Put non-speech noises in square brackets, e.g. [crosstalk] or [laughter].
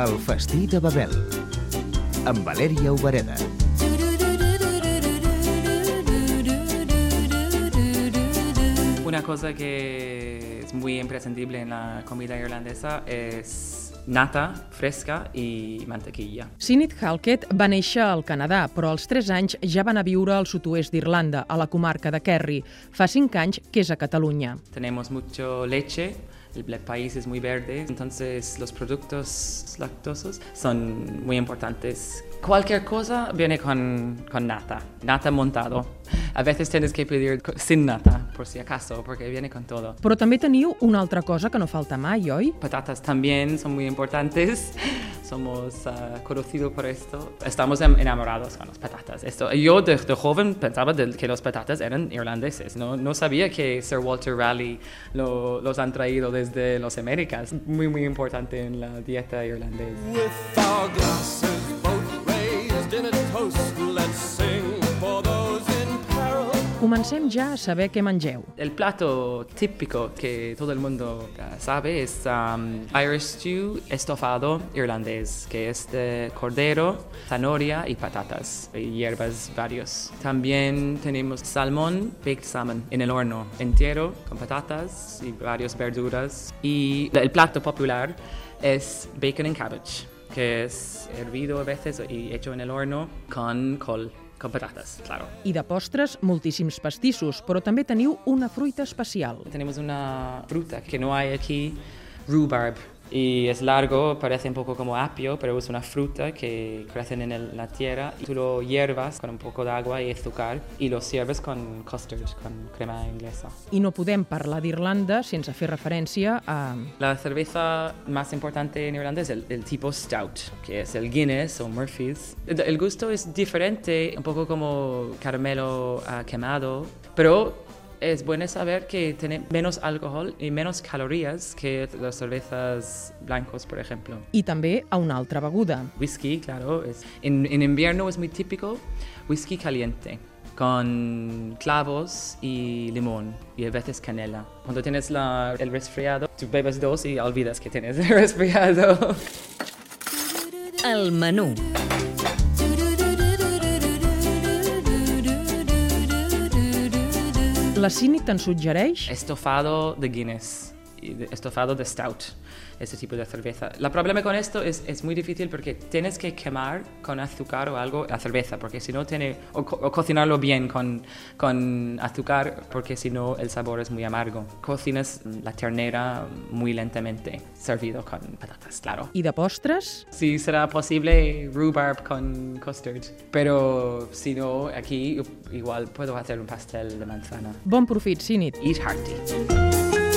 El festí de Babel, amb Valèria Obereda. Una cosa que es muy imprescindible en la comida irlandesa es nata fresca i mantequilla. Sinit Halkett va néixer al Canadà, però als 3 anys ja va anar a viure al sud-oest d'Irlanda, a la comarca de Kerry. Fa 5 anys que és a Catalunya. Tenemos mucho leche, el país es muy verde, entonces los productos lactosos son muy importantes. Cualquier cosa viene con, con nata, nata montado. A veces tienes que pedir sin nata, por si acaso, porque viene con todo. Però també teniu una altra cosa que no falta mai, oi? Patatas también son muy importantes. [laughs] Somos ah, conocidos por esto. Estamos em- enamorados con las patatas. Esto, yo de, de joven pensaba de- que los patatas eran irlandeses. No, no sabía que Sir Walter Raleigh lo- los han traído desde las Américas. Muy, muy importante en la dieta irlandesa. With our glasses both raised in a toast, let's Comencem ja a saber què mengeu. El plato típico que todo el mundo ah, sabe es um, Irish stew estofado irlandés, que es de cordero, zanahoria y patatas y hierbas varios. También tenemos salmón, baked salmon, en el horno entero con patatas y varias verduras. Y el plato popular es bacon and cabbage, que es hervido a veces y hecho en el horno con col. Con patatas, claro. I de postres, moltíssims pastissos, però també teniu una fruita especial. Tenemos una fruta que no hay aquí, rhubarb. Y es largo, parece un poco como apio, pero es una fruta que crece en el- la tierra. Y tú lo hiervas con un poco de agua y azúcar y lo sirves con custard, con crema inglesa. I no podem parlar d'Irlanda sense fer referència a... La cerveza más importante en Irlanda es el, el tipo stout, que es el Guinness o Murphy's. El, el gusto es diferente, un poco como caramelo ah, quemado, pero es bueno saber que tiene menos alcohol y menos calorías que las cervezas blancos, por ejemplo. I també a una altra beguda. Whisky, claro, es, en, en invierno es muy típico whisky caliente con clavos y limón y a veces canela. Cuando tienes la- el resfriado, tú bebes dos y olvidas que tienes el [laughs] resfriado. El menú. La Cini te'n suggereix Estofado de Guinness, y de- estofado de Stout, ese tipo de cerveza. El problema con esto es, es muy difícil porque tienes que quemar con azúcar o algo la cerveza, porque si no tiene, o, co- o cocinarlo bien con, con azúcar, porque si no el sabor es muy amargo. Cocinas la ternera muy lentamente, servido con patatas, claro. i de postres Si será posible, rhubarb con custard, pero si no, aquí igual puedo hacer un pastel de manzana. Bon profit, Cinit. Eat hearty.